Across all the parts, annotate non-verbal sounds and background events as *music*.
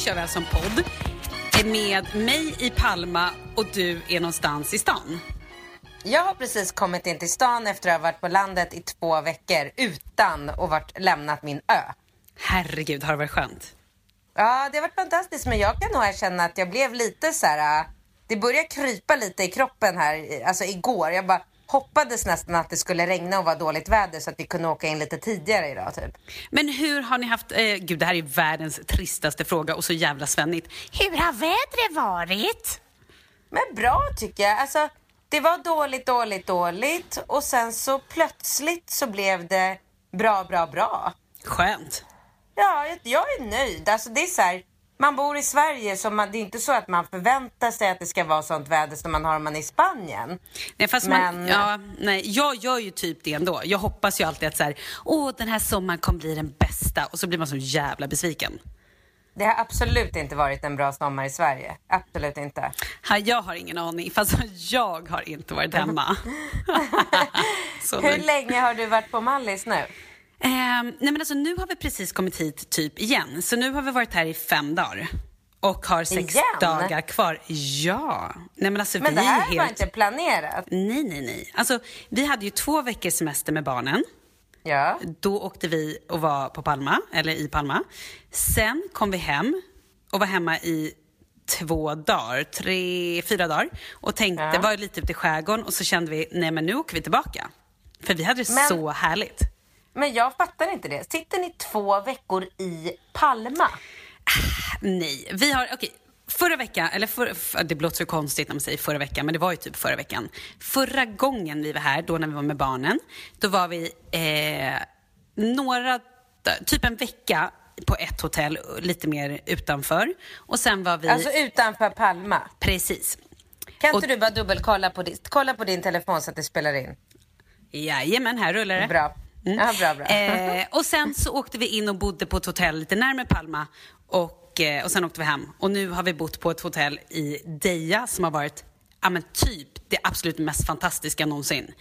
Kör vi alltså podd med mig i Palma och du är någonstans i stan. Jag har precis kommit in till stan efter att ha varit på landet i två veckor utan att varit lämnat min ö. Herregud, har det varit skönt? Ja, det har varit fantastiskt men jag kan nog erkänna att jag blev lite så här. äh, Det började krypa lite i kroppen här, alltså igår. Jag bara hoppades nästan att det skulle regna och vara dåligt väder så att vi kunde åka in lite tidigare idag typ. Men hur har ni haft, eh, gud det här är världens tristaste fråga och så jävla svennigt. Hur har vädret varit? Men bra tycker jag. Alltså, det var dåligt, dåligt, dåligt och sen så plötsligt så blev det bra, bra, bra. Skönt. Ja, jag- jag är nöjd. Alltså det är så här, man bor i Sverige så man, det är inte så att man förväntar sig att det ska vara sånt väder som man har om man är i Spanien. Nej, fast man, Men- ja, nej, jag gör ju typ det ändå. Jag hoppas ju alltid att så här, åh den här sommaren kommer bli den bästa och så blir man så jävla besviken. Det har absolut inte varit en bra sommar i Sverige. Absolut inte. Ha, jag har ingen aning, fast jag har inte varit hemma. *laughs* *laughs* Hur länge har du varit på Mallis nu? Ehm, nej men alltså nu har vi precis kommit hit typ igen. Så nu har vi varit här i fem dagar. Och har sex Igen? dagar kvar. Ja. Nej, men alltså, Men vi det här är helt... var inte planerat. Nej, nej, nej. Alltså, vi hade ju två veckors semester med barnen. Ja. Då åkte vi och var på Palma, eller i Palma. Sen kom vi hem och var hemma i två dagar, tre, fyra dagar. Och tänkte, Ja. var lite ute i skärgården och så kände vi, nej men nu åker vi tillbaka. För vi hade det Men- så härligt. Men jag fattar inte det. Sitter ni två veckor i Palma? Nej, vi har, okej. Förra veckan, eller för, det låter så konstigt när man säger förra veckan, men det var ju typ förra veckan. Förra gången vi var här, då när vi var med barnen, då var vi eh, några, typ en vecka på ett hotell, lite mer utanför. Och sen var vi... Alltså utanför Palma. Precis. Kan Och- inte du bara dubbelkolla på, din- kolla på din telefon så att det spelar in? Jajamän, här rullar det. Bra. Ja, bra, bra. Eh, och sen så åkte vi in och bodde på ett hotell lite närmare Palma. Och, eh, och sen åkte vi hem. Och nu har vi bott på ett hotell i Deja som har varit ja, men typ det absolut mest fantastiska någonsin.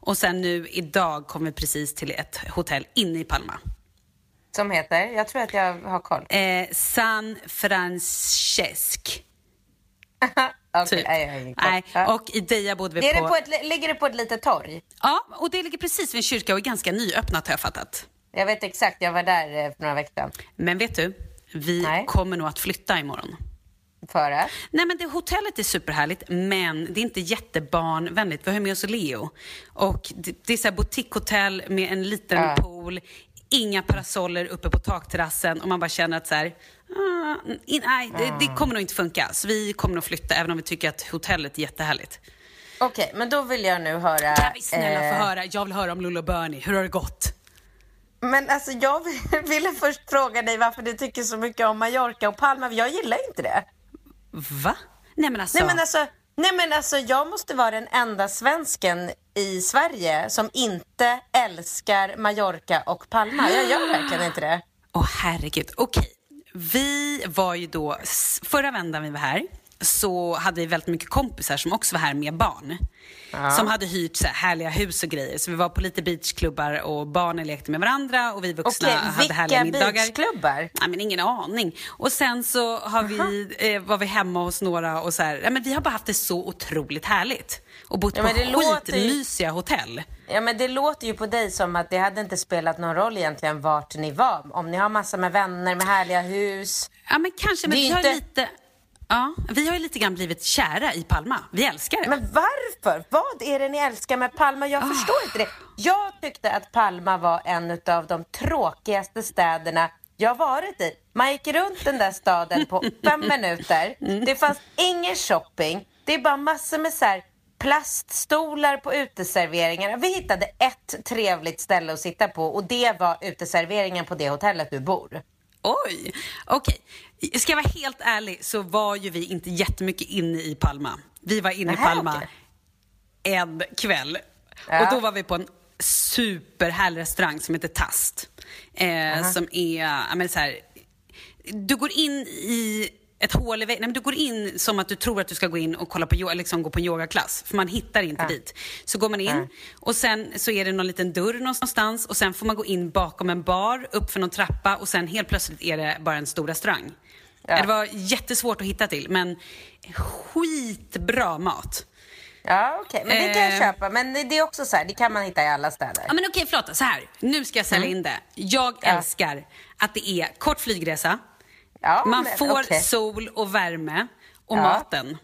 Och sen nu idag kom vi precis till ett hotell inne i Palma. Som heter? Jag tror att jag har koll. Eh, San Francesc. Okej, Typ. och i Deja bodde vi på... det på ett, ligger det på ett litet torg? Ja, och det ligger precis vid en kyrka och är ganska nyöppnat har jag fattat. Jag vet exakt, jag var där eh, för några veckor sedan. Men vet du, vi Nej. kommer nog att flytta imorgon. För att? Nej men det, hotellet är superhärligt men det är inte jättebarnvänligt. Vi har med oss Leo. Och det, det är så här boutiquehotell med en liten Ja. pool, inga parasoller uppe på takterrassen och man bara känner att så här, ah, nej, det, det kommer nog inte funka. Så vi kommer nog flytta även om vi tycker att hotellet är jättehärligt. Okej, men då vill jag nu höra... Kan vi snälla eh, få höra? Jag vill höra om Lolo Bernie. Hur har det gått? Men alltså jag *laughs* ville först fråga dig varför du tycker så mycket om Mallorca och Palma. Jag gillar inte det. Va? Nej men alltså. Nej men alltså, nej men alltså jag måste vara den enda svensken i Sverige som inte älskar Mallorca och Palma. Jag gör verkligen inte det. Åh herregud, okej. Vi var ju då, förra vändan vi var här så hade vi väldigt mycket kompisar som också var här med barn. Som hade hyrt så här härliga hus och grejer. Så vi var på lite beachklubbar och barnen lekte med varandra och vi vuxna Okej, hade härliga vilka middagar. beachklubbar? Nej men ingen aning. Och sen så har vi, eh, var vi hemma hos några och så här, ja, men vi har bara haft det så otroligt härligt. Och bott Ja, på låter ju- skitmysiga hotell. Ja men det låter ju på dig som att det hade inte spelat någon roll egentligen vart ni var. Om ni har massor med vänner med härliga hus. Ja men kanske, men Det är vi har inte- lite, ja, vi har ju lite grann blivit kära i Palma. Vi älskar det. Men varför? Vad är det ni älskar med Palma? Jag förstår inte det. Jag tyckte att Palma var en av de tråkigaste städerna jag varit i. Man gick runt den där staden på *laughs* fem minuter. Det fanns ingen shopping. Det är bara massor med så här plaststolar på uteserveringarna. Vi hittade ett trevligt ställe att sitta på och det var uteserveringen på det hotellet du bor. Oj, okej. Ska jag vara helt ärlig så var ju vi inte jättemycket inne i Palma. Vi var inne i Palma okej. en kväll. Ja. Och då var vi på en superhärlig restaurang som heter Tast. Eh, som är, ja, men så här, du går in i ett hål i väggen. Du går in som att du tror att du ska gå in och kolla på, liksom gå på en yogaklass. För man hittar inte dit. Så går man in och sen så är det någon liten dörr någonstans och sen får man gå in bakom en bar, upp för någon trappa och sen helt plötsligt är det bara en stor restaurang. Ja. Det var jättesvårt att hitta till men skitbra mat. Ja, okej. Men det kan jag Eh. köpa. Men det är också så här, det kan man hitta i alla städer. Ja men okej förlåt, så här. Nu ska jag sälja in det. Jag Mm. Ja. älskar att det är kort flygresa, Ja, man men får okej. sol och värme och Ja. maten.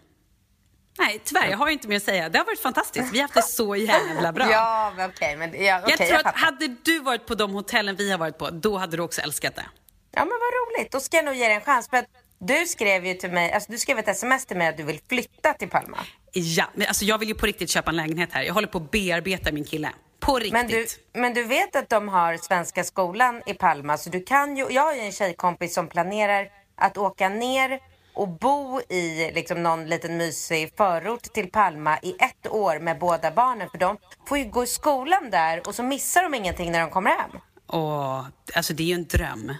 Nej, tyvärr, jag har inte mer att säga. Det har varit fantastiskt. Vi har haft det så jävla bra. Ja, men okej. Men, ja, jag okej, tror jag att hade du varit på de hotellen vi har varit på, då hade du också älskat det. Ja, men vad roligt. Då ska jag nog ge dig en chans. För du skrev ju till mig, alltså du skrev ett sms till mig att du vill flytta till Palma. Ja, men alltså jag vill ju på riktigt köpa en lägenhet här. Jag håller på att bearbeta min kille. På riktigt. Men du, men du vet att de har Svenska skolan i Palma, så du kan ju, jag har ju en tjejkompis som planerar att åka ner och bo i liksom någon liten mysig förort till Palma i ett år med båda barnen. För de får ju gå i skolan där och så missar de ingenting när de kommer hem. Åh, alltså det är ju en dröm.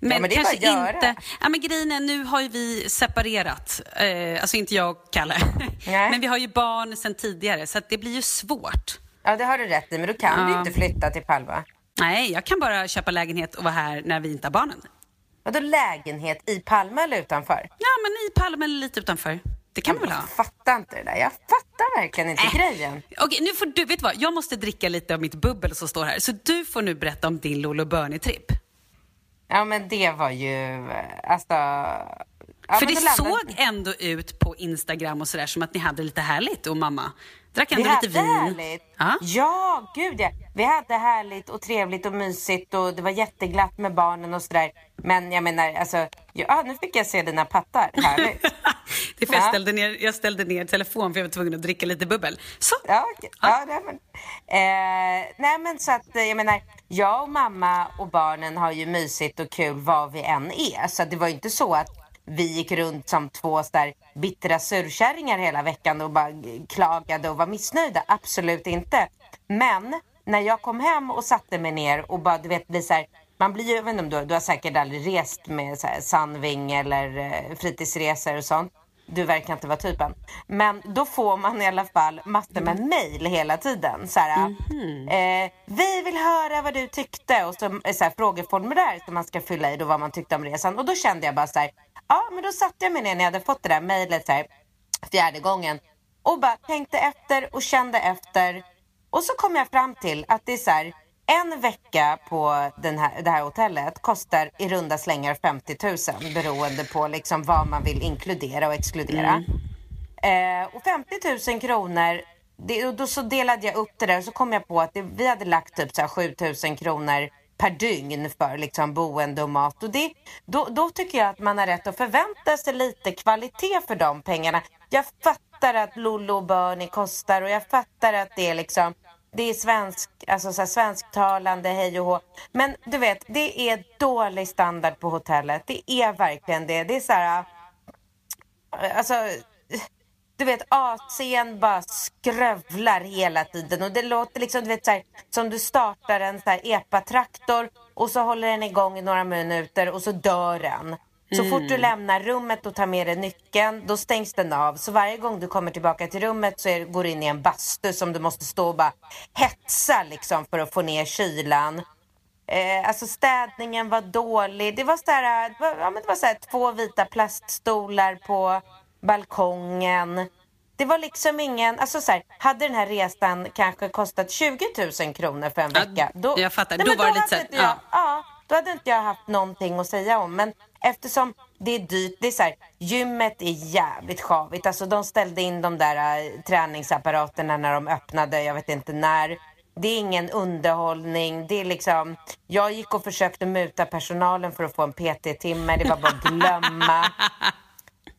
Men, men det är kanske inte... Ja, men grejen är, nu har ju vi separerat. Eh, alltså inte jag och Kalle. Nej. *laughs* Men vi har ju barn sedan tidigare, så det blir ju svårt. Ja, det har du rätt i, men då kan du Ja. ju inte flytta till Palma. Nej, jag kan bara köpa lägenhet och vara här när vi inte har barnen. Vadå lägenhet i Palma eller utanför? Ja, men i Palma eller lite utanför. Det kan man väl ha? Jag fattar inte det där. Jag fattar verkligen inte Äh. grejen. Okej, nu får du, vet du vad? Jag måste dricka lite av mitt bubbel som står här. Så du får nu berätta om din Lolo Bernie-tripp. Ja, men det var ju... eh, Alltså... Ja, För det landade- såg ändå ut på Instagram och sådär som att ni hade lite härligt och mamma. Drack ändå lite vin. härligt. Ja. Ja, gud ja. Vi hade härligt och trevligt och mysigt och det var jätteglatt med barnen och sådär. Men jag menar, alltså, ja, nu fick jag se dina pattar. Härligt. *laughs* Det för jag Ja. ställde, ner, jag ställde ner telefon för jag var tvungen att dricka lite bubbel. Så, Ja, okej. ja nej, men, eh, nej men så att eh, jag menar, jag och mamma och barnen har ju mysigt och kul var vi än är. Så det var ju inte så att vi gick runt som två så där bittra surkärringar hela veckan och bara klagade och var missnöjda. Absolut inte. Men när jag kom hem och satte mig ner och bara, du vet, blir så här, man blir ju, jag vet inte om du, du har säkert aldrig rest med så här, Sandving eller eh, fritidsresor och sånt. Du verkar inte vara typen. Men då får man i alla fall massor med mail hela tiden. Så här, eh, vi vill höra vad du tyckte och så, eh, så här, frågeformulär som man ska fylla i då vad man tyckte om resan. Och då kände jag bara så här, ja men då satte jag mig ner när jag hade fått det där mejlet fjärde gången och bara tänkte efter och kände efter. Och så kom jag fram till att det är så här, en vecka på den här, det här hotellet kostar i runda slängar 50 000 beroende på liksom vad man vill inkludera och exkludera. Eh, och 50 000 kronor, det, och då så delade jag upp det där och så kom jag på att det, vi hade lagt typ så här 7 000 kronor per dygn för liksom boende och mat. Och det, då, då tycker jag att man har rätt att förvänta sig lite kvalitet för de pengarna. Jag fattar att Lollo och Bernie kostar och jag fattar att det är liksom det är svensk, alltså så här svensktalande, hej och hå. Men du vet, det är dålig standard på hotellet. Det är verkligen det. Det är så här... Äh, alltså, du vet, AC'n bara skrövlar hela tiden. Och det låter liksom, du vet, så här, som du startar en så här epatraktor och så håller den igång i några minuter och så dör den. Så fort du lämnar rummet och tar med dig nyckeln, då stängs den av. Så varje gång du kommer tillbaka till rummet så är, går du in i en bastu som du måste stå och bara hetsa liksom för att få ner kylan. Eh, alltså städningen var dålig. Det var så här, det var, ja, men det var så här två vita plaststolar på balkongen. Det var liksom ingen, alltså så här, hade den här resan kanske kostat 20 000 kronor för en Ja, vecka. Då, jag fattar. Nej, Då var det lite så här, jag, ja. ja, då hade inte jag haft någonting att säga om. Men eftersom det är dyrt, det är så här, gymmet är jävligt sjavigt. Alltså de ställde in de där äh, träningsapparaterna när de öppnade, jag vet inte när. Det är ingen underhållning. Det är liksom, jag gick och försökte muta personalen för att få en PT-timme. Det var bara att glömma.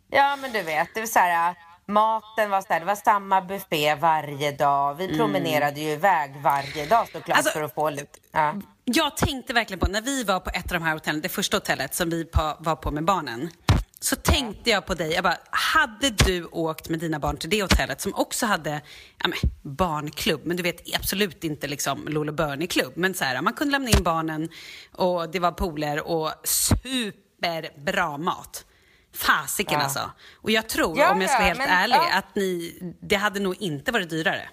Ja, men du vet, det var så här, äh, maten var så här, det var samma buffé varje dag. Vi promenerade ju iväg varje dag såklart Alltså, för att få lite... Ja. Jag tänkte verkligen på, när vi var på ett av de här hotellen, det första hotellet som vi pa, var på med barnen, så tänkte jag på dig. Jag bara, hade du åkt med dina barn till det hotellet som också hade ja, men, barnklubb, men du vet absolut inte liksom Lolo Bernie-klubb, men så här, man kunde lämna in barnen och det var pooler och superbra mat. Fasiken Ja. alltså. Och jag tror, Ja, om jag ska vara helt men- ärlig, ja. att ni, det hade nog inte varit dyrare.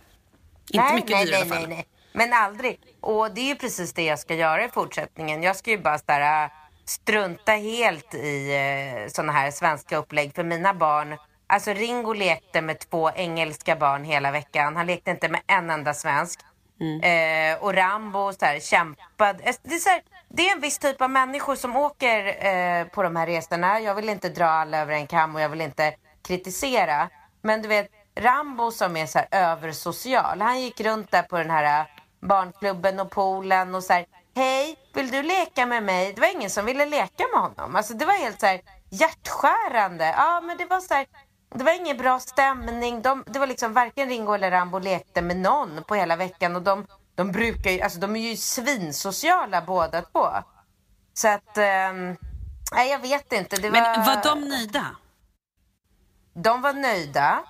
Inte mycket nej, dyrare i nej, alla fall. nej, nej. Men aldrig. Och det är precis det jag ska göra i fortsättningen. Jag ska ju bara där, äh, strunta helt i eh, såna här svenska upplägg. För mina barn, alltså Ringo lekte med två engelska barn hela veckan. Han lekte inte med en enda svensk. Eh, och Rambo så här, kämpade. Eh, Det är, så här, det är en viss typ av människor som åker eh, på de här resorna. Jag vill inte dra alla över en kam och jag vill inte kritisera. Men du vet, Rambo som är så här översocial. Han gick runt där på den här barnklubben och poolen och så här. Hej, vill du leka med mig? Det var ingen som ville leka med honom. Alltså det var helt så här hjärtskärande. Ja, men det var så här. Det var ingen bra stämning. De, det var liksom varken Ringo eller Rambo lekte med någon på hela veckan. Och de, de brukar ju, alltså de är ju svinsociala båda två. Så att, ehm, nej jag vet inte. Det var, Men var de nöjda? de var nöjda.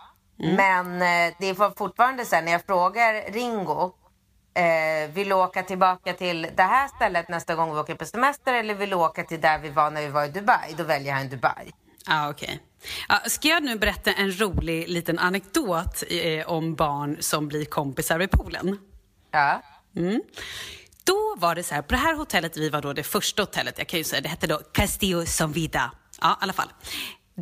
Mm. Men eh, det var fortfarande så här, när jag frågar Ringo, eh, vill åka tillbaka till det här stället nästa gång vi åker på semester eller vill du åka till där vi var när vi var i Dubai? Då väljer han Dubai. Ja, okej. Ja, ska jag nu berätta en rolig liten anekdot eh, om barn som blir kompisar vid poolen? Ja. då var det så här, på det här hotellet, vi var då det första hotellet, jag kan ju säga, det hette då Castillo Son Vida. Ja, i alla fall.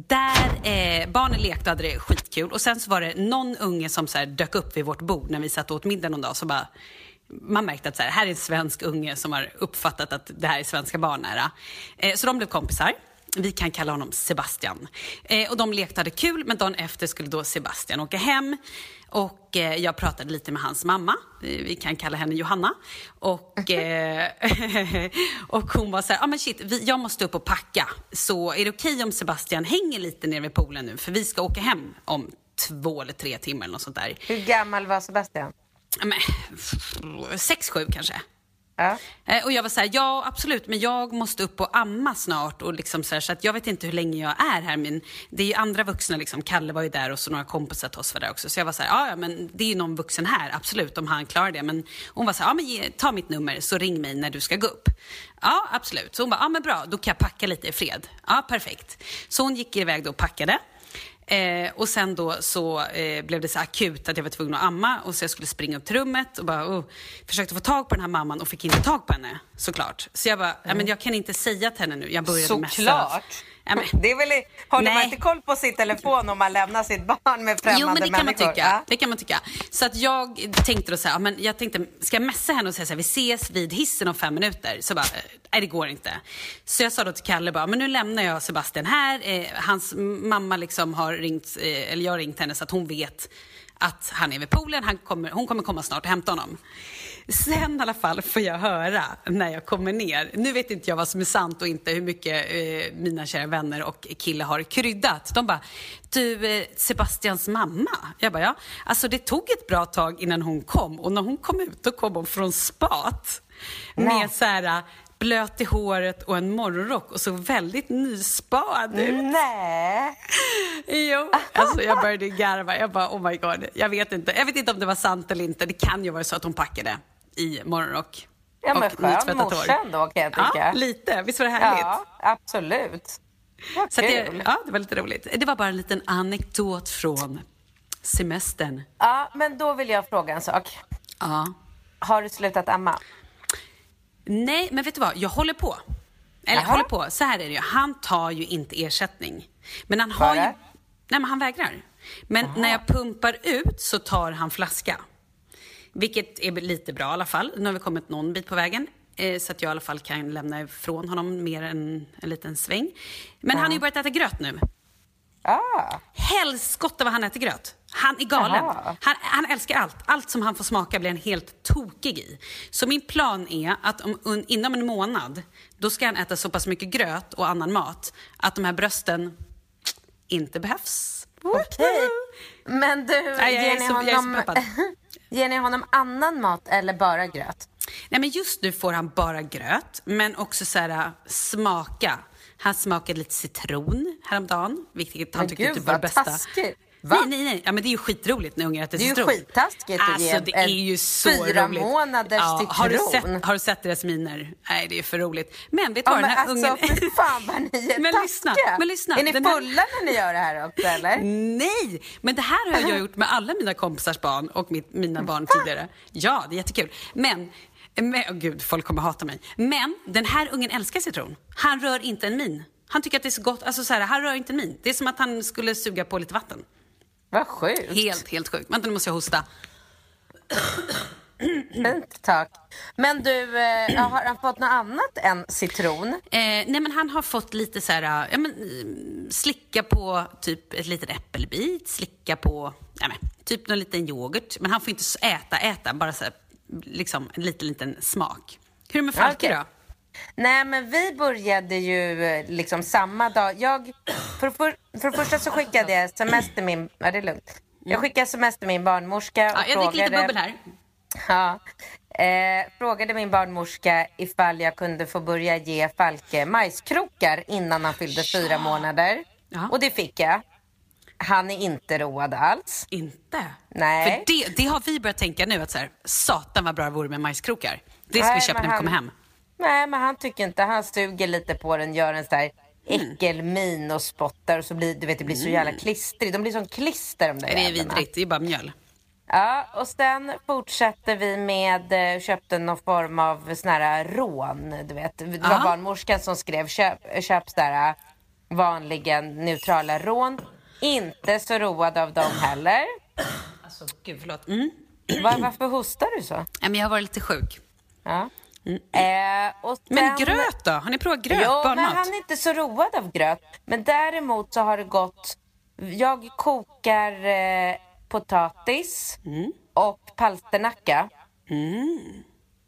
Där eh, barnen lekte och hade det skitkul och sen så var det någon unge som så här, dök upp vid vårt bord när vi satt och åt middag någon dag så bara man märkte att så här, här är en svensk unge som har uppfattat att det här är svenska barn nära. Eh, så de blev kompisar. Vi kan kalla honom Sebastian. Eh, och de lekte hade kul, men dagen efter skulle då Sebastian åka hem. Och eh, jag pratade lite med hans mamma, eh, vi kan kalla henne Johanna. Och, eh, *laughs* och hon var så här, ah, men shit, vi, jag måste upp och packa. Så är det okej okay om Sebastian hänger lite nere vid poolen nu? För vi ska åka hem om två eller tre timmar eller något sånt där. Hur gammal var Sebastian? Men, sex, sju kanske. Ja. Eh, och jag var så här, ja absolut, men jag måste upp och amma snart och liksom så, här, så att jag vet inte hur länge jag är här. Men det är ju andra vuxna, liksom. Kalle var ju där och så några kompisar till oss var där också. Så jag var så här, ja men det är ju någon vuxen här, absolut, om han klarar det. Men hon var så här, ja men ge, ta mitt nummer så ring mig när du ska gå upp. Ja, absolut. Så hon bara, ja men bra, då kan jag packa lite i fred. Ja, perfekt. Så hon gick iväg då och packade. Eh, och sen då så eh, blev det så akut att jag var tvungen att amma och så jag skulle springa upp till rummet och bara oh, försökte få tag på den här mamman och fick inte tag på henne såklart. Så jag bara, ja, men jag kan inte säga till henne nu. Jag började messa. Såklart. Men, Det är väl, håller man Nej. inte koll på sin telefon om man lämnar sitt barn med främmande Jo, men det kan man människor? tycka. Ja. Det kan man tycka. Så att jag tänkte då så här, men jag tänkte, ska jag messa henne och säga så här, vi ses vid hissen om fem minuter? Så bara, eh, nej det går inte. Så jag sa då till Kalle bara, men nu lämnar jag Sebastian här. Eh, hans mamma liksom har ringt, eh, eller jag har ringt henne så att hon vet att han är vid poolen, han kommer, hon kommer komma snart och hämta honom. Sen i alla fall får jag höra när jag kommer ner, nu vet inte jag vad som är sant och inte hur mycket eh, mina kära vänner och kille har kryddat. De bara, du eh, Sebastians mamma? Jag bara, ja. Alltså det tog ett bra tag innan hon kom och när hon kom ut då kom hon från spat. Med så här eh, blöt i håret och en morgonrock och såg väldigt nyspad ut. Nej. Jo, alltså jag började garva. Jag bara, oh my god. Jag vet inte. Jag vet inte om det var sant eller inte. Det kan ju vara så att hon packade i morgonrock. Ja, men och skön morsa ändå kan jag tycka. Ja, lite. Visst var det härligt? Ja, absolut. Vad Så kul. det, ja, det var lite roligt. Det var bara en liten anekdot från semestern. Ja, men då vill jag fråga en sak. Ja. Har du slutat amma? Nej, men vet du vad? Jag håller på. Eller Jaha. håller på. Så här är det ju. Han tar ju inte ersättning. Men han har ju... Nej, men han vägrar. Men när jag pumpar ut så tar han flaska. Vilket är lite bra i alla fall. Nu har vi kommit någon bit på vägen. Eh, så att jag i alla fall kan lämna ifrån honom mer än en liten sväng. Men han har ju börjat äta gröt nu. Ah, Helskotta vad han äter gröt. Han är galen. Han, han älskar allt. Allt som han får smaka blir han helt tokig i. Så min plan är att om, un, inom en månad, då ska han äta så pass mycket gröt och annan mat att de här brösten inte behövs. okej. Men du, Nej, jag är ger, ni så- honom, peppad. *laughs* ger ni honom annan mat eller bara gröt? Nej, men just nu får han bara gröt, men också så här, äh, smaka. Han smakade lite citron häromdagen, vilket han Men tyckte gud, typ var det bästa. taskigt. Va? Nej, nej, nej. Ja, men det är ju skitroligt när ungar äter Det är ju citron. skittaskigt att Alltså, det är en ju så fyra roligt. månaders Har du, citron. sett, har du sett deras miner? Nej, det är för roligt. Men vet du Ja, vad, men den här alltså, ungen... fy fan vad ni är *laughs* Men lyssna, men lyssna. Är ni Den här- fulla när ni gör det här också eller? *laughs* Nej, men det här har jag gjort med alla mina kompisars barn och mitt, mina barn tidigare. Ja, det är jättekul. Men, men oh gud, folk kommer hata mig. Men den här ungen älskar citron. Han rör inte en min. Han tycker att det är så gott. Alltså så här, han rör inte en min. Det är som att han skulle suga på lite vatten. Vad sjukt. Helt, helt sjukt. Vänta, nu måste jag hosta. *clears throat* Fint, tack. Men du, eh, har han fått något annat än citron? Eh, nej men han har fått lite så här, äh, ja men eh, slicka på typ ett litet äppelbit, slicka på, ja men typ någon liten yoghurt. Men han får inte äta, äta, bara så här, liksom en liten, liten smak. Hur är det med Falke Okej. då? Nej, men vi började ju eh, liksom samma dag. Jag, för, för, för det första så skickade jag sms till min... Ja, det är lugnt. Jag skickade sms till min barnmorska och Ja, jag dricker lite frågade... bubbel här. Ja. Eh, frågade min barnmorska ifall jag kunde få börja ge Falke majskrokar innan han fyllde fyra månader. Ja. Och det fick jag. Han är inte road alls. Inte? Nej. För det, det har vi börjat tänka nu att så här, satan vad bra det vore med majskrokar. Det ska Nej, vi köpa när vi kommer han- hem. Nej, men han tycker inte. Han suger lite på den, gör en sån där äckelmin och spottar och så blir du vet, det blir så jävla klistrigt. De blir som klister de där Det är jävlarna. vidrigt, det är bara mjöl. Ja, och sen fortsätter vi med, eh, köpte någon form av sån här rån, du vet. Det var Ja. barnmorskan som skrev köp, köp så här vanliga neutrala rån. Inte så road av dem heller. Alltså, gud, förlåt. Mm. Var, varför hostar du så? Ja, men jag har varit lite sjuk. Ja. Eh, och Men sen- gröt då? Har ni provat gröt? Jo, men Barnmat? han är inte så road av gröt. Men däremot så har det gått... Jag kokar eh, potatis Mm. och palsternacka.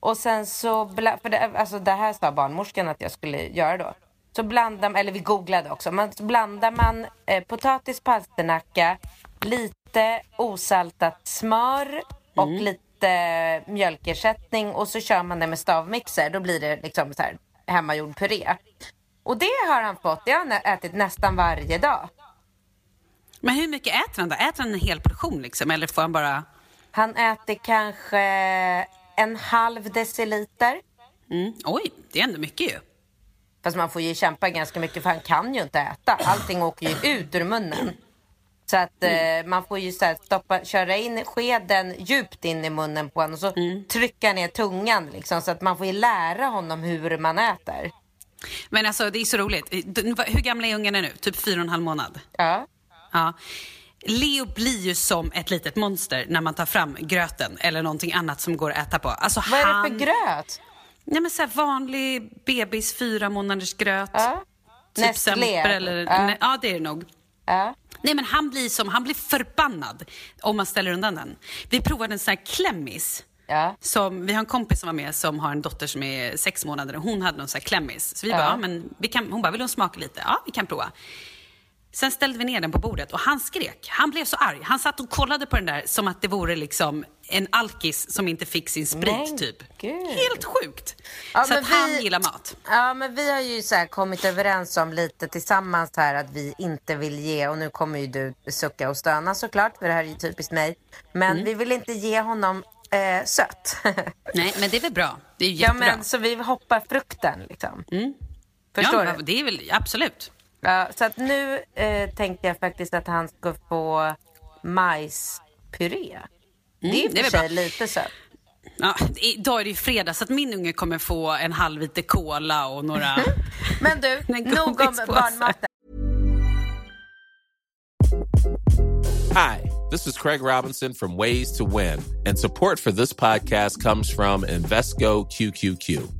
Och sen så... För det, alltså det här sa barnmorskan att jag skulle göra då. Så blandar eller vi googlade också. Man, så blandar man eh, potatis, palsternacka, lite osaltat smör och Mm. Lite mjölkersättning och så kör man det med stavmixer. Då blir det liksom så här hemmagjord puré. Och det har han fått. Det har han ätit nästan varje dag. Men hur mycket äter han då? Äter han en hel portion liksom? Eller får han bara... Han äter kanske en halv deciliter. Mm. Oj, det är ändå mycket ju. Fast man får ju kämpa ganska mycket för han kan ju inte äta. Allting åker ju ut ur munnen. Så att eh, man får ju så här stoppa, köra in skeden djupt in i munnen på honom och så trycka ner tungan liksom. Så att man får ju lära honom hur man äter. Men alltså, det är så roligt. Hur gamla är ungarna nu? Typ fyra och en halv månad? Ja. Ja. Leo blir ju som ett litet monster när man tar fram gröten eller någonting annat som går att äta på. Alltså, Vad är han... det för gröt? Nej, men så vanlig bebis fyra månaders gröt. Ja. Typ Nestlé. Eller... Ja. Ja. ja, det är det nog. Ja. Nej, men han blir som, han blir förbannad om man ställer undan den. Vi provade en sån här klämmis. Ja. Som, vi har en kompis som var med som har en dotter som är sex månader och hon hade någon sån här klämmis. Så vi bara, ja, men vi kan, hon bara, vill hon smaka lite? Ja, vi kan prova. Sen ställde vi ner den på bordet och han skrek. Han blev så arg. Han satt och kollade på den där som att det vore liksom en alkis som inte fick sin sprit Men typ. gud. Helt sjukt. Ja, så att han vi- gillar mat. Ja, men vi har ju så kommit överens om lite tillsammans här att vi inte vill ge, och nu kommer ju du sucka och stöna såklart, för det här är ju typiskt mig. Men Mm. vi vill inte ge honom eh, sött. *laughs* Nej, men det är väl bra. Det är ju ja, jättebra. men så vi hoppar frukten liksom. Förstår ja, du? Det är väl absolut. Ja, så att nu eh, tänkte jag faktiskt att han ska få majspuré. det är i och det är för sig lite sött. Ja, idag är det ju fredag så att min unge kommer få en halv liter cola och några... *laughs* Men du, *laughs* nog om barnmaten. Hi, this is Craig Robinson from Ways to Win, and support for this podcast comes from Invesco QQQ.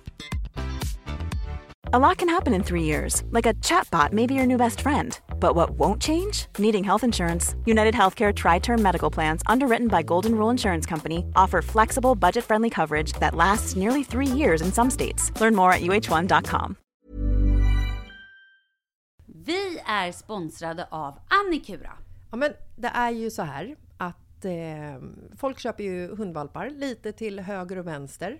A lot can happen in three years, like a chatbot may be your new best friend. But what won't change? Needing health insurance. United Healthcare Tri Term Medical Plans, underwritten by Golden Rule Insurance Company, offer flexible, budget friendly coverage that lasts nearly three years in some states. Learn more at uh1.com. Vi är sponsrade av Annikura. Ja, men det är ju så här att eh, folk köper ju hundvalpar lite till höger och vänster.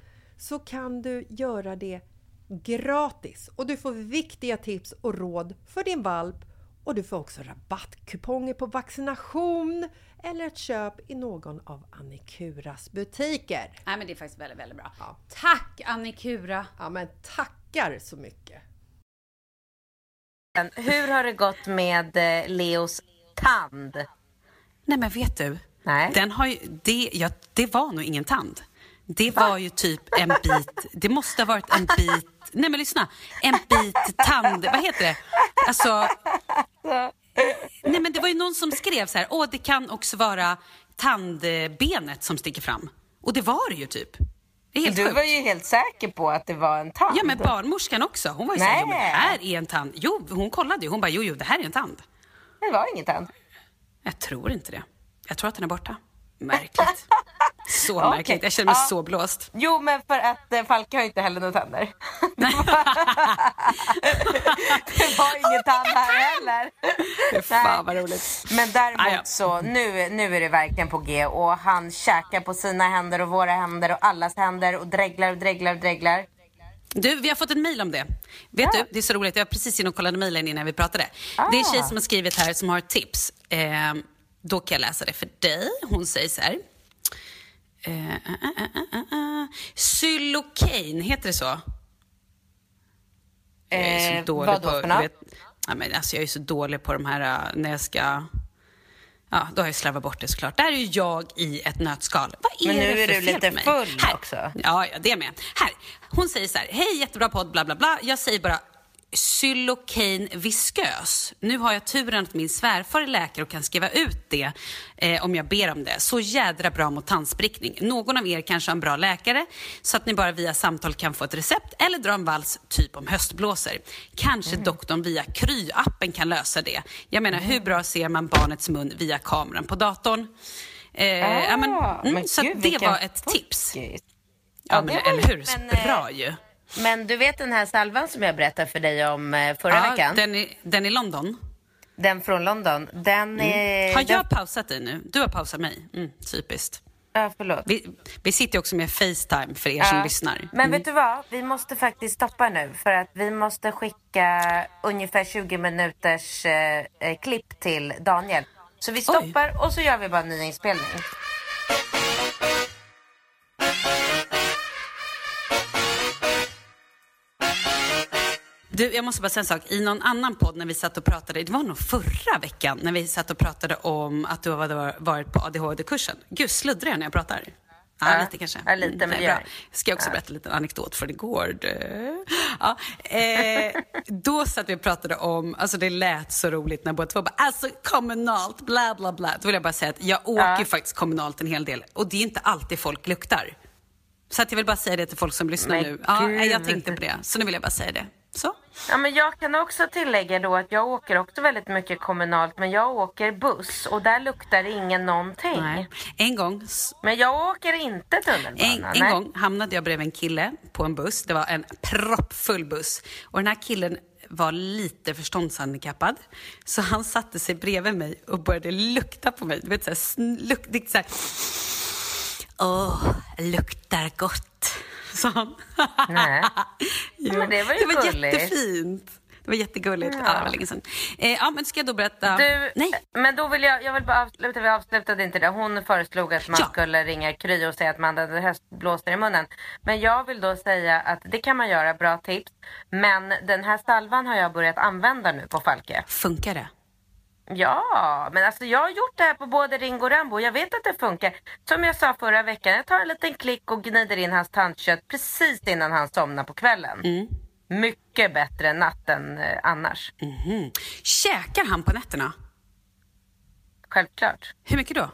så kan du göra det gratis och du får viktiga tips och råd för din valp och du får också rabattkuponger på vaccination eller ett köp i någon av Annikuras butiker. Nej, men det är faktiskt väldigt, väldigt bra. Ja. Tack Annikura! Ja, men tackar så mycket! Hur har det gått med eh, Leos tand? Nej men vet du? Nej. Den har ju, det, ja, det var nog ingen tand. Det var ju typ en bit, det måste ha varit en bit, nej men lyssna, en bit tand, vad heter det? Alltså, nej men det var ju någon som skrev så här, åh det kan också vara tandbenet som sticker fram. Och det var det ju typ. Det Du sjukt. var ju helt säker på att det var en tand. Ja men barnmorskan också, hon var ju såhär, jo men det här är en tand. Jo, hon kollade ju, hon bara, jo jo det här är en tand. Det var ingen tand. Jag tror inte det. Jag tror att den är borta. Märkligt. *laughs* Så Okej. märkligt, jag känner mig Ja. så blåst. Jo, men för att eh, Falke har inte heller några tänder. *laughs* det var *laughs* ingen tand här heller. Fan vad roligt. Men däremot Ah, ja. så, nu, nu är det verkligen på G och han käkar på sina händer och våra händer och allas händer och dreglar och dreglar och dreglar. Du, vi har fått ett mejl om det. Vet du, det är så roligt. Jag var precis inne och kollade mejlen innan vi pratade. Det är en tjej som har skrivit här som har tips. Eh, då kan jag läsa det för dig. Hon säger så här. Eh, eh, eh, eh, eh, eh. Xylocaine, heter det så? Jag är Eh, så dålig vad då på... för vet, ja, men alltså, jag är så dålig på de här eh, när jag ska... Ja, då har jag slarvat bort det såklart. Där är ju jag i ett nötskal. Vad är Men nu det är du fel lite på mig? full här. också. Ja, ja, det är med. Här. Hon säger så här, hej jättebra podd, bla bla bla. Jag säger bara Xylocaine viskös. Nu har jag turen att min svärfar är läkare och kan skriva ut det eh, om jag ber om det. Så jädra bra mot tandsprickning. Någon av er kanske har en bra läkare så att ni bara via samtal kan få ett recept eller dra en vals typ om höstblåsor. Kanske doktorn via Kry-appen kan lösa det. Jag menar, hur bra ser man barnets mun via kameran på datorn? Eh, ja, men, mm, men så gud, det var ett tips. Ja, men, eller hur? men, eh, bra ju. Men du vet den här salvan som jag berättade för dig om eh, förra Ja, veckan? Den... den, i, den i London. från London. Den är... Mm. Har jag Den... pausat dig nu? Du har pausat mig. Mm, typiskt. Ja, förlåt. Vi, vi sitter också med Facetime för er som Ja. lyssnar. Men Mm. vet du vad? Vi måste faktiskt stoppa nu för att vi måste skicka ungefär 20 minuters eh, eh, klipp till Daniel. Så vi stoppar och så gör vi bara en ny inspelning. Du, jag måste bara säga en sak. I någon annan podd när vi satt och pratade, det var nog förra veckan, när vi satt och pratade om att du hade varit på ADHD-kursen. Gud, sluddrar jag när jag pratar? Ja, Ja, lite kanske. ja, lite, men gör bra. Ska jag också berätta en liten anekdot från igår. Ja, eh, då satt vi och pratade om, alltså det lät så roligt när båda två bara, alltså kommunalt, bla bla bla. Då vill jag bara säga att jag åker ju faktiskt kommunalt en hel del och det är inte alltid folk luktar. Så att jag vill bara säga det till folk som lyssnar Men nu. Ja, nej, jag tänkte på det, så nu vill jag bara säga det. Så. Ja, men jag kan också tillägga då att jag åker också väldigt mycket kommunalt men jag åker buss och där luktar ingen någonting. Nej. En gång Men jag åker inte tunnelbana. En, en gång hamnade jag bredvid en kille på en buss. Det var en proppfull buss. Och den här killen var lite förståndshandikappad. Så han satte sig bredvid mig och började lukta på mig. Du vet, så här, luk, är så här, Åh, luktar gott, sa han. Nej. *laughs* Jo, men det var ju det var gulligt. jättefint. Det var jättegulligt. Ja. det var länge sedan. Eh, ja, men ska jag då berätta? Du, Nej. men då vill jag, jag vill bara avsluta, vi avslutade inte det. Hon föreslog att man Ja. skulle ringa Kry och säga att man hade höstblåsor i munnen. Men jag vill då säga att det kan man göra, bra tips. Men den här salvan har jag börjat använda nu på Falke. Funkar det? Ja, men alltså jag har gjort det här på både Ringo och Rambo. Jag vet att det funkar. Som jag sa förra veckan, jag tar en liten klick och gnider in hans tandkött precis innan han somnar på kvällen. Mycket bättre än natten eh, annars. Mhm. Käkar han på nätterna? Självklart. Hur mycket då?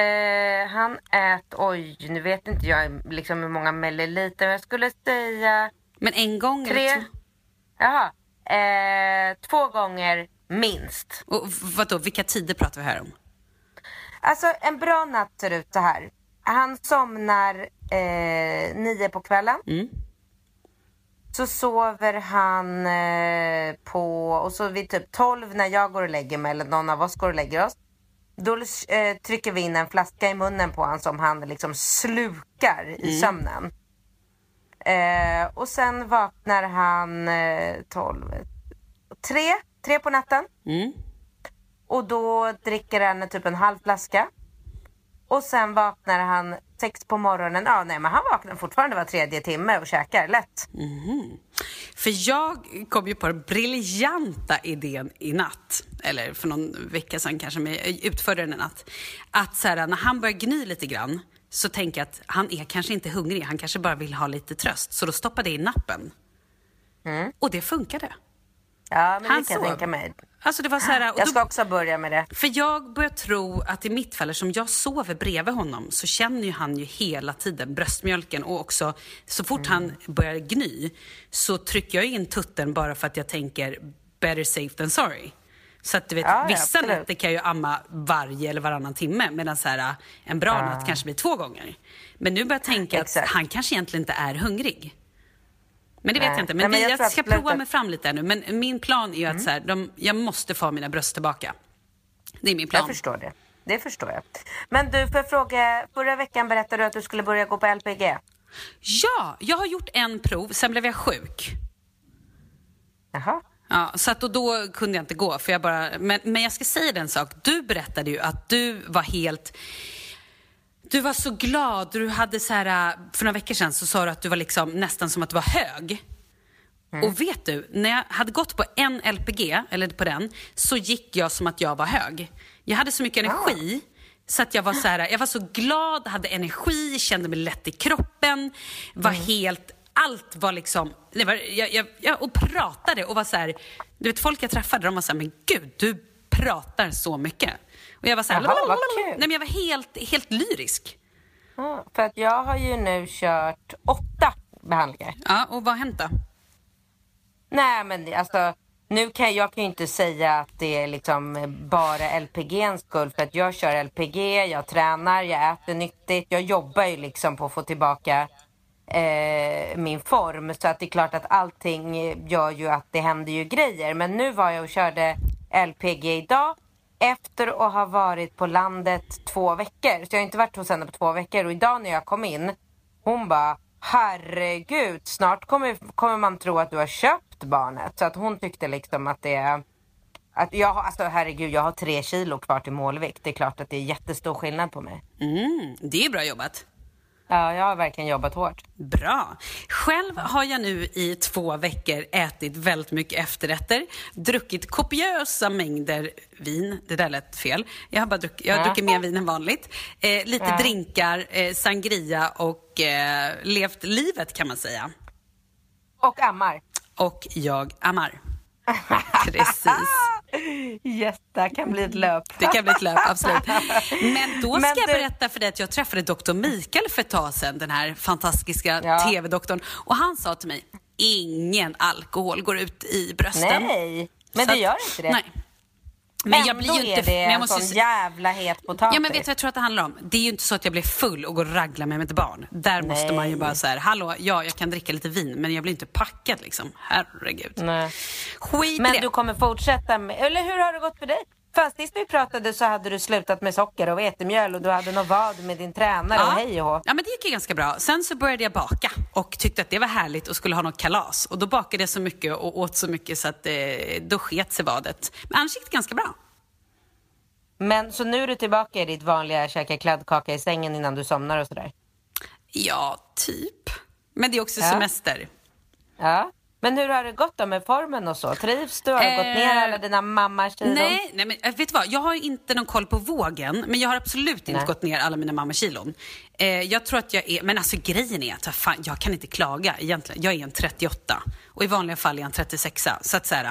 Eh, han äter, oj, nu vet inte jag liksom hur många milliliter, men jag skulle säga Men en gång tre. eller två? Jaha, eh, två gånger minst. Och vadå, vilka tider pratar vi här om? Alltså en bra natt ser ut så här. Han somnar eh, nio på kvällen. Mm. Så sover han eh, på, och så vid typ 12 när jag går och lägger mig eller någon av oss går och lägger oss. Då eh, trycker vi in en flaska i munnen på honom som han liksom slukar i sömnen. Eh, och sen vaknar han eh, 12, tre, tre på natten. Mm. Och då dricker han typ en halv flaska. Och sen vaknar han sex på morgonen. Ja, nej, men han vaknar fortfarande var tredje timme och käkar lätt. För jag kom ju på den briljanta idén i natt, eller för någon vecka sedan kanske, men jag utförde den en natt. Att så här, när han börjar gny lite grann så tänker jag att han är kanske inte hungrig, han kanske bara vill ha lite tröst. Så då stoppade jag i nappen. Och det funkade. Ja, men Han det kan jag tänka mig. Alltså det var så här, och Jag ska också börja med det. För jag börjar tro att i mitt fall, som jag sover bredvid honom, så känner ju han ju hela tiden bröstmjölken och också så fort han börjar gny så trycker jag in tutten bara för att jag tänker better safe than sorry. Så att du vet, Ja, ja, vissa absolut. nätter kan jag ju amma varje eller varannan timme medan så här, en bra natt kanske blir två gånger. Men nu börjar jag tänka att Exakt. han kanske egentligen inte är hungrig. Men det vet Nej. jag inte. Nej, Men, men vi, jag jag, ska prova mig fram lite nu. Men min plan är ju att så här, de, jag måste få mina bröst tillbaka. Det är min plan. Jag förstår det. Det förstår jag. Men du, får jag fråga. Förra veckan berättade du att du skulle börja gå på LPG. Ja, jag har gjort en prov, sen blev jag sjuk. Jaha. Ja, så att, och då kunde jag inte gå. För jag bara, men, men jag ska säga den sak. Du berättade ju att du var helt... Du var så glad. Du hade så här, för några veckor sedan så sa du att du var liksom nästan som att du var hög. Och vet du, när jag hade gått på en LPG, eller på den, så gick jag som att jag var hög. Jag hade så mycket energi. Så att jag var så här, jag var så glad, hade energi, kände mig lätt i kroppen, var helt, allt var liksom, det var, jag, jag, jag, och pratade och var så här, du vet folk jag träffade, de var så här, men gud, du pratar så mycket. Och jag var så här, Jaha, nej men jag var helt, helt lyrisk. Ja, för att jag har ju nu kört åtta behandlingar. Ja, och vad har hänt då? Nej, men alltså. Nu kan jag kan ju inte säga att det är liksom bara LPGns skull för att jag kör LPG, jag tränar, jag äter nyttigt, jag jobbar ju liksom på att få tillbaka eh, min form så att det är klart att allting gör ju att det händer ju grejer. Men nu var jag och körde LPG idag efter att ha varit på landet två veckor. Så jag har inte varit hos henne på två veckor och idag när jag kom in hon bara herregud snart kommer, kommer man tro att du har köpt barnet. Så att hon tyckte liksom att det att jag har, alltså herregud jag har tre kilo kvar till målvikt. Det är klart att det är jättestor skillnad på mig. Mm, det är bra jobbat. Ja, jag har verkligen jobbat hårt. Bra. Själv har jag nu i två veckor ätit väldigt mycket efterrätter, druckit kopiösa mängder vin. Det där lät fel. Jag har, bara druck, jag har Ja. druckit mer vin än vanligt. Eh, lite Ja. drinkar, eh, sangria och eh, levt livet kan man säga. Och ammar. Och jag ammar. *laughs* Precis. Det här kan bli ett löp. Det kan bli ett löp, absolut. Men då *laughs* ska Men jag du- berätta för dig att jag träffade doktor Mikael för ett tag sedan, den här fantastiska Ja. tv-doktorn. Och han sa till mig, ingen alkohol går ut i brösten. Nej, men Så det gör inte det. Nej. Men Ändå jag blir ju inte... är det men jag en måste sån ju- jävla het potatis. Ja men vet du vad jag tror att det handlar om? Det är ju inte så att jag blir full och går och raglar med mitt barn. Där måste man ju Nej. bara så här, hallå, ja jag kan dricka lite vin men jag blir inte packad liksom. Herregud. Nej. Skit Men det. du kommer fortsätta med, eller hur har det gått för dig? Fan, sist vi pratade så hade du slutat med socker och vetemjöl och du hade något vad med din tränare och hej och ja, men det gick ju ganska bra. Sen så började jag baka och tyckte att det var härligt och skulle ha något kalas. Och då bakade jag så mycket och åt så mycket så att eh, då sket sig vadet. Men annars gick det ganska bra. Men så nu är du tillbaka i ditt vanliga käka kladdkaka i sängen innan du somnar och sådär? Ja, typ. Men det är också Ja. semester. Ja. Men hur har det gått då med formen och så? Trivs du? Har du gått ner Eh, alla dina mammakilon? Nej, nej men äh, vet du vad? Jag har inte någon koll på vågen, men jag har absolut inte Nej. gått ner alla mina mammakilon. Eh, jag tror att jag är, men alltså grejen är att fan, jag kan inte klaga egentligen. Jag är en 38 och i vanliga fall är jag en 36 så att så här,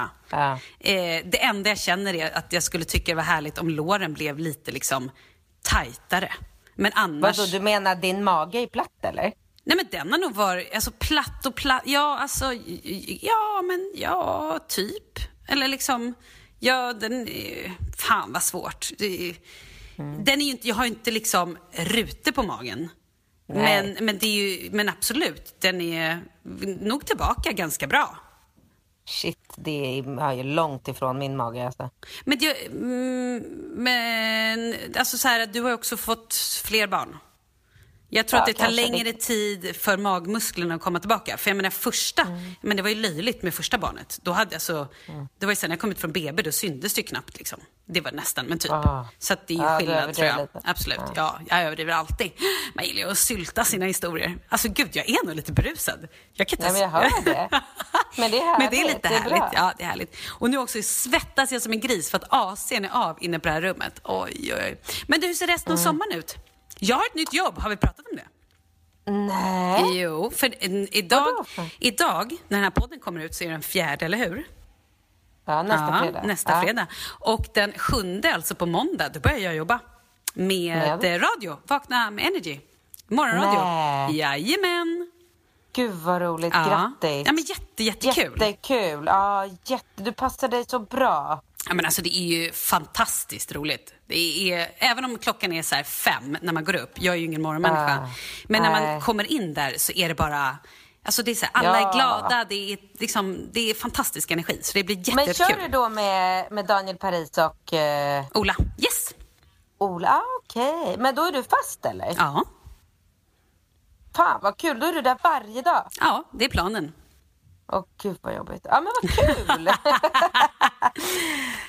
eh, Det enda jag känner är att jag skulle tycka det var härligt om låren blev lite liksom tajtare. Men annars... Vadå, du menar din mage är platt eller? Nej men den har nog varit, alltså platt och platt, ja alltså, ja men ja, typ. Eller liksom, ja den, fan vad svårt. Är- Den är ju inte, jag har ju inte liksom rutor på magen. Men, men, det är ju, men absolut, den är nog tillbaka ganska bra. Shit, det är ju långt ifrån min mage alltså. Men, det, mm, men alltså så här, du har ju också fått fler barn. Jag tror Ja, att det tar längre lite. tid för magmusklerna att komma tillbaka. För jag menar första, Mm. men det var ju löjligt med första barnet. Då hade jag så, det var ju sen när jag kom ut från BB, då syntes det ju knappt liksom. Det var nästan, men typ. Ah. Så att det är ju du skillnad tror jag. lite. Absolut, ja. Jag överdriver alltid. Man gillar ju att sylta sina historier. Alltså gud, jag är nog lite berusad. Jag kan inte Nej, men jag hör det. Men det är *laughs* Men det är härligt, lite det är härligt. bra. Ja, det är härligt. Och nu också svettas jag som en gris för att AC'n är av inne på det här rummet. Oj, oj, oj. Men du, hur ser resten av Mm. sommaren ut? Jag har ett nytt jobb. Har vi pratat om det? Nej. Jo, för en- idag, idag när den här podden kommer ut så är det den fjärde, eller hur? Ja, nästa ja, fredag. Nästa ja. fredag. Och den sjunde, alltså på måndag, då börjar jag jobba med eh, radio. Vakna med Energy. Morgonradio. Nej. Jajamän. Gud vad roligt, Ja. grattis. Ja, men jätte, jättekul. Jättekul. Ja, jätte... Du passar dig så bra. Ja, men alltså, det är ju fantastiskt roligt. Det är, även om klockan är så fem när man går upp, jag är ju ingen morgonmänniska, Ah, men när man kommer in där så är det bara Alltså det är så här, alla Ja. är glada, det är, liksom, det är fantastisk energi. Så det blir jätte, Men jättekul. kör du då med, med Daniel Paris och eh, Ola, yes! Ola? Ah, Okej, men då är du fast eller? Ja, Fan vad kul, då är du där varje dag. ja, det är planen. Åh gud vad jobbigt. Ja men vad kul! *laughs*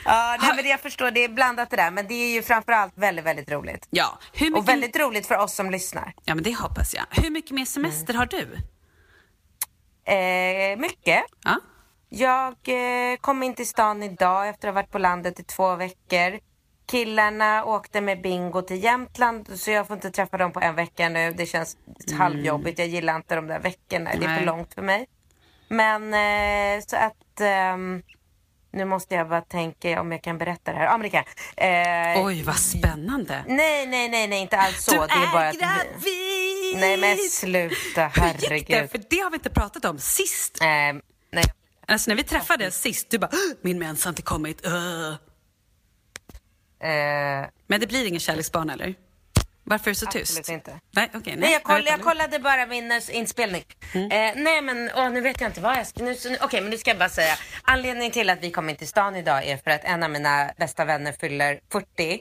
ja, nej, men jag förstår, det är blandat det där. Men det är ju framförallt väldigt, väldigt roligt. Ja, hur mycket, Och väldigt roligt för oss som lyssnar. ja, men det hoppas jag. Hur mycket mer semester har du? Eh, mycket. Ja. Jag eh, kom in till stan idag efter att ha varit på landet i två veckor. Killarna åkte med bingo till Jämtland så jag får inte träffa dem på en vecka nu. Det känns halvjobbigt. Jag gillar inte de där veckorna. Det är Nej. för långt för mig. Men eh, så att ehm, nu måste jag bara tänka om jag kan berätta det här. Jag. Eh, Oj, vad spännande. Nej, nej, nej, nej, inte alls så. Du det är bara att vi- gravid! Nej men sluta, Hur gick det? herregud. För det har vi inte pratat om sist. Eh, nej. Alltså när vi träffades sist, du bara "Åh, min mens har inte kommit. Öh." Eh, Men det blir ingen kärleksbarn eller? Varför är det så tyst? Absolut inte. Nej, okej. Nej, jag, koll, jag kollade bara min eh, inspelning. Mm. Eh, nej, men åh, nu vet jag inte vad jag ska... Okej, men nu ska jag bara säga. Anledningen till att vi kom in till stan idag är för att en av mina bästa vänner fyller 40.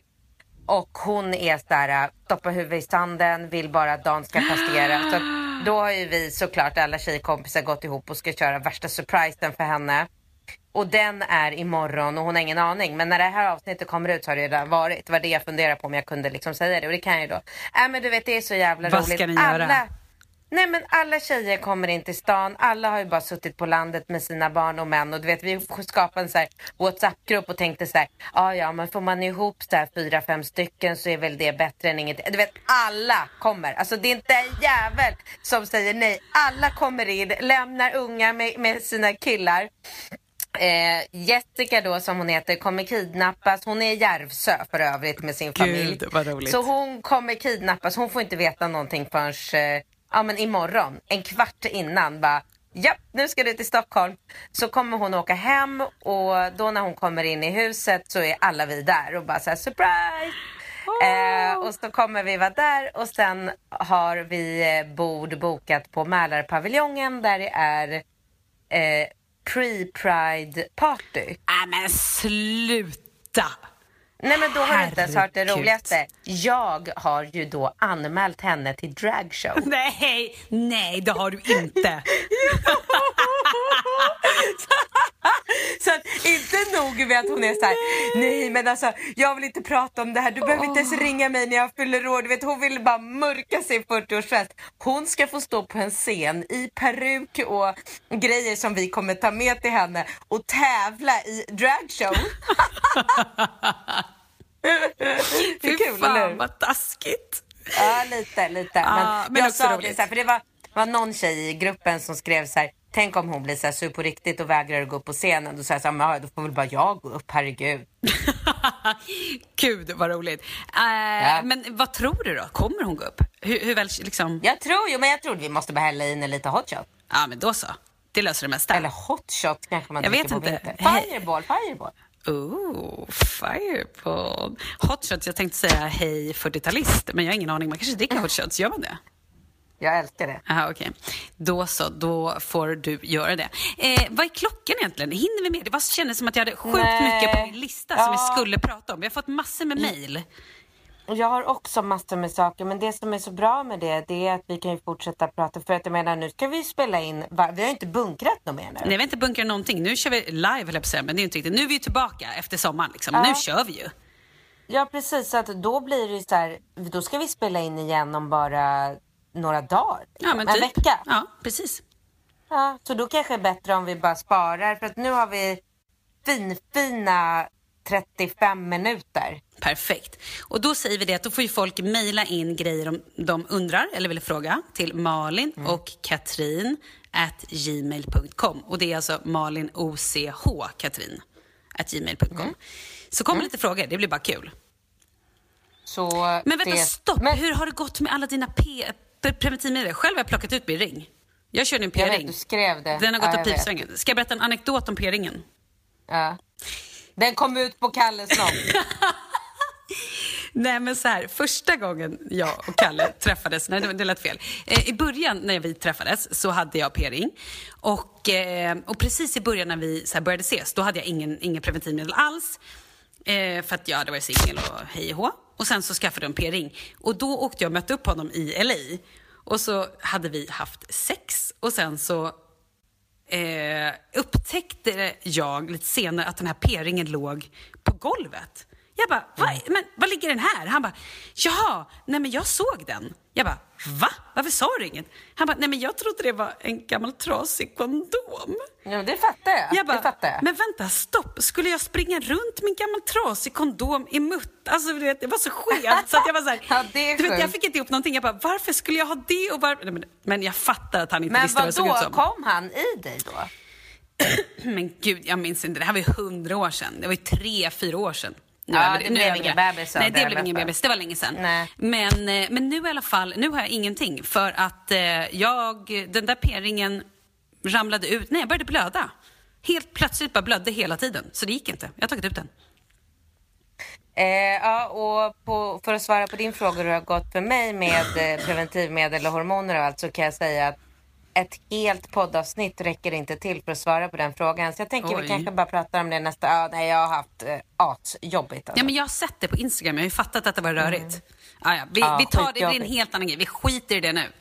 Och hon är sådär, stoppa huvudet i sanden, vill bara att dagen ska passera. Så *gasps* då har ju vi såklart, alla tjejkompisar, gått ihop och ska köra värsta surprisen för henne. Och den är imorgon och hon har ingen aning. Men när det här avsnittet kommer ut så har det redan varit. Det var det jag funderade på om jag kunde liksom säga det. Och det kan jag ju då. Äh, men du vet det är så jävla Vad roligt. ska ni göra? Alla, nej men alla tjejer kommer in till stan. Alla har ju bara suttit på landet med sina barn och män. Och du vet vi skapade en så här WhatsApp-grupp och tänkte så här. Ja ja men får man ihop så här fyra, fem stycken så är väl det bättre än inget. Du vet alla kommer. Alltså det är inte en jävel som säger nej. Alla kommer in, lämnar unga med, med sina killar. Eh, Jessica då som hon heter kommer kidnappas. Hon är i Järvsö för övrigt med sin familj. vad roligt. Så hon kommer kidnappas. Hon får inte veta någonting förrän eh, ja, men imorgon. En kvart innan bara ja, nu ska du till Stockholm. Så kommer hon åka hem och då när hon kommer in i huset så är alla vi där och bara så här surprise. Eh, och så kommer vi vara där och sen har vi eh, bord bokat på Mälarpaviljongen där det är eh, pre-pride party. Nej men sluta! Nej men då har du inte ens hört det roligaste. Jag har ju då anmält henne till dragshow. Nej, nej det har du inte. *laughs* *laughs* Inte nog med att hon är så här, nej men alltså jag vill inte prata om det här, du behöver inte ens ringa mig när jag fyller år. Du vet, hon vill bara mörka sig 40-årsfest. Hon ska få stå på en scen i peruk och grejer som vi kommer ta med till henne och tävla i dragshow. *laughs* det är kul, eller? Fan vad taskigt. Ja, lite, lite. Men men jag sa det roligt. så här, för det var, var någon tjej i gruppen som skrev så här, tänk om hon blir så sur på riktigt och vägrar gå upp på scenen. Då sa jag så här, ja, då får väl bara jag gå upp, herregud. *laughs* Gud vad roligt. Eh, Men vad tror du då? Kommer hon gå upp? Hur, hur väl liksom? Jag tror ju, men jag tror vi måste bara hälla in en lite hot shot. Ja men då så. Det löser det mesta. Eller hot shot kanske man Jag vet inte. vinter. Fireball, fireball. Oh, fireball. Hot shots, jag tänkte säga hej 40-talist, men jag har ingen aning. Man kanske dricker hot shots, gör man det? Jag älskar det. Aha, okej. Då så, då får du göra det. Eh, vad är klockan egentligen? Hinner vi med? Det var, kändes som att jag hade sjukt Nej. mycket på min lista som vi Ja. skulle prata om. Vi har fått massor med mejl. Och Jag har också massor med saker, men det som är så bra med det, det är att vi kan ju fortsätta prata. För att jag menar, nu ska vi spela in, vi har ju inte bunkrat något mer nu. Nej, vi har inte bunkrat någonting. Nu kör vi live, höll jag men det är inte riktigt. Nu är vi ju tillbaka efter sommaren. Liksom. Ja. Nu kör vi ju. Ja precis, så att då blir det så här, då ska vi spela in igen om bara några dagar. liksom. Ja, men En typ. vecka. Ja, precis. Ja, så då kanske det är bättre om vi bara sparar, för att nu har vi finfina 35 minuter. Perfekt. Och då säger vi det att då får ju folk mejla in grejer om de undrar eller vill fråga till Malin Mm. och Katrin at gmail.com. Och det är alltså Malin OCH Katrin at gmail.com. Mm. Så kommer lite frågor, det blir bara kul. Så Men vänta, det... stopp! Men, Hur har det gått med alla dina preventivmedel? Själv har jag plockat ut min ring. Jag körde en p-ring. Den har gått ja, vet. pipsvängen. Ska jag berätta en anekdot om p-ringen? Ja. Den kom ut på Kalles snopp. *laughs* Nej men så här, första gången jag och Kalle *laughs* träffades, nej det, det lät fel. Eh, I början när vi träffades så hade jag p-ring. Och, eh, och precis i början när vi så började ses, då hade jag ingen, ingen preventivmedel alls. Eh, för att jag hade varit singel och hej och hå. Och sen så skaffade jag en p-ring. Och då åkte jag och mötte upp honom i LA. Och så hade vi haft sex och sen så eh, upptäckte jag lite senare att den här p-ringen låg på golvet. Jag bara, Va? men var ligger den här? Han bara, jaha, nej men jag såg den. Jag bara, va? Varför sa du inget? Han bara, nej men jag trodde det var en gammal trasig kondom. Ja, men det fattar jag. Jag bara, det fattar jag. men vänta, stopp. Skulle jag springa runt med en gammal trasig kondom i mutt? Alltså du vet, det var så skevt så att jag var så här, *laughs* Ja, det är du vet, jag fick inte ihop någonting. Jag bara, varför skulle jag ha det och varför? Nej, men, men jag fattar att han inte Men visste vad det såg ut som. kom han i dig då? *clears throat* Men gud, jag minns inte. Det här var ju hundra år sedan. Det var ju tre, fyra år sedan. Nu Ja, det nu blev är ingen bebis Nej, det det blev ingen bebis. Det var länge sedan. Nej. Men, eh, men nu i alla fall, nu har jag ingenting. För att eh, jag, den där p-ringen ramlade ut. Nej, jag började blöda. Helt plötsligt bara blödde hela tiden. Så det gick inte. Jag har tagit ut den. Eh, ja, och på, för att svara på din fråga hur det har gått för mig med eh, preventivmedel och hormoner och allt så kan jag säga att ett helt poddavsnitt räcker inte till för att svara på den frågan. Så jag tänker Oj. vi kanske bara pratar om det nästa... Ja, nej, jag har haft eh, asjobbigt. Alltså. Ja, men jag har sett det på Instagram. Jag har ju fattat att det var rörigt. Ah, ja. vi, Ja, vi tar det, det blir en helt annan grej. Vi skiter i det nu.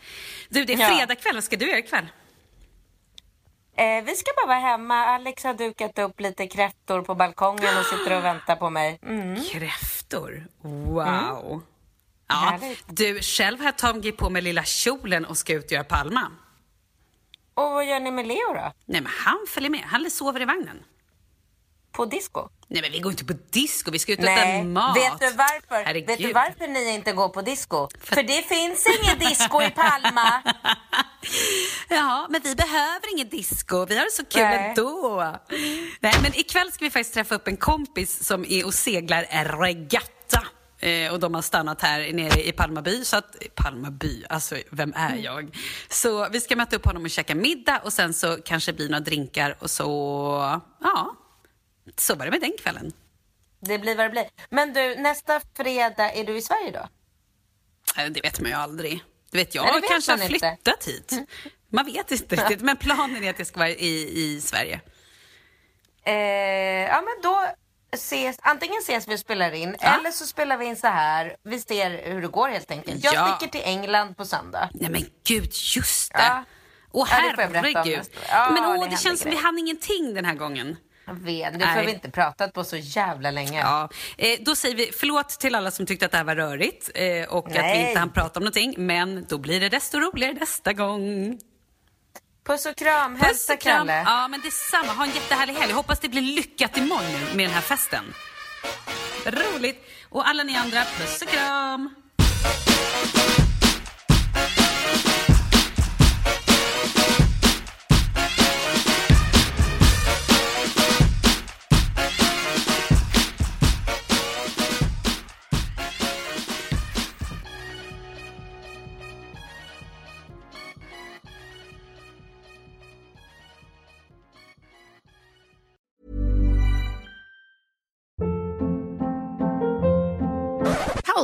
Du, det är fredag kväll. Vad ska du göra ikväll? Eh, vi ska bara vara hemma. Alex har dukat upp lite kräftor på balkongen och sitter och *gasps* väntar på mig. Mm. Kräftor. Wow. Ja, Härligt. du, själv har jag tagit på mig lilla kjolen och ska ut och göra Palma. Och vad gör ni med Leo då? Nej, men han följer med. Han sover i vagnen. På disco? Nej, men vi går inte på disco. Vi ska ut och Nej, äta mat. vet du varför? Herregud. Vet du varför ni inte går på disco? För, det finns ingen disco i Palma. *laughs* Ja, men vi behöver ingen disco. Vi har det så kul Nej. ändå. Nej, men ikväll ska vi faktiskt träffa upp en kompis som är och seglar regatta. Eh, och de har stannat här nere i Palmaby. Så att, Palmaby, alltså vem är jag? Så vi ska möta upp honom och käka middag och sen så kanske blir några drinkar och så, ja, så var det med den kvällen. Det blir vad det blir. Men du, nästa fredag, är du i Sverige då? Eh, Det vet man ju aldrig. Det vet jag Nej, det vet kanske har man inte. flyttat hit. Man vet inte *laughs* riktigt, men planen är att jag ska vara i, i Sverige. Eh, ja, men då ses, antingen ses vi och spelar in Ja. eller så spelar vi in så här. Vi ser hur det går helt enkelt. Jag Ja. sticker till England på söndag. Nej men gud, just det. Ja. Åh det herregud. Ja, men det åh, händer det känns som vi hann ingenting den här gången. Jag vet, nu Nej. vi inte pratat på så jävla länge. Ja, eh, då säger vi förlåt till alla som tyckte att det här var rörigt eh, och att vi Nej. inte hann prata om någonting. Men då blir det desto roligare nästa gång. Puss och kram, Puss hälsa och kram. Kalle. Ja, men detsamma. Ha en jättehärlig helg. Hoppas det blir lyckat imorgon nu med den här festen. Roligt. Och alla ni andra, puss och kram.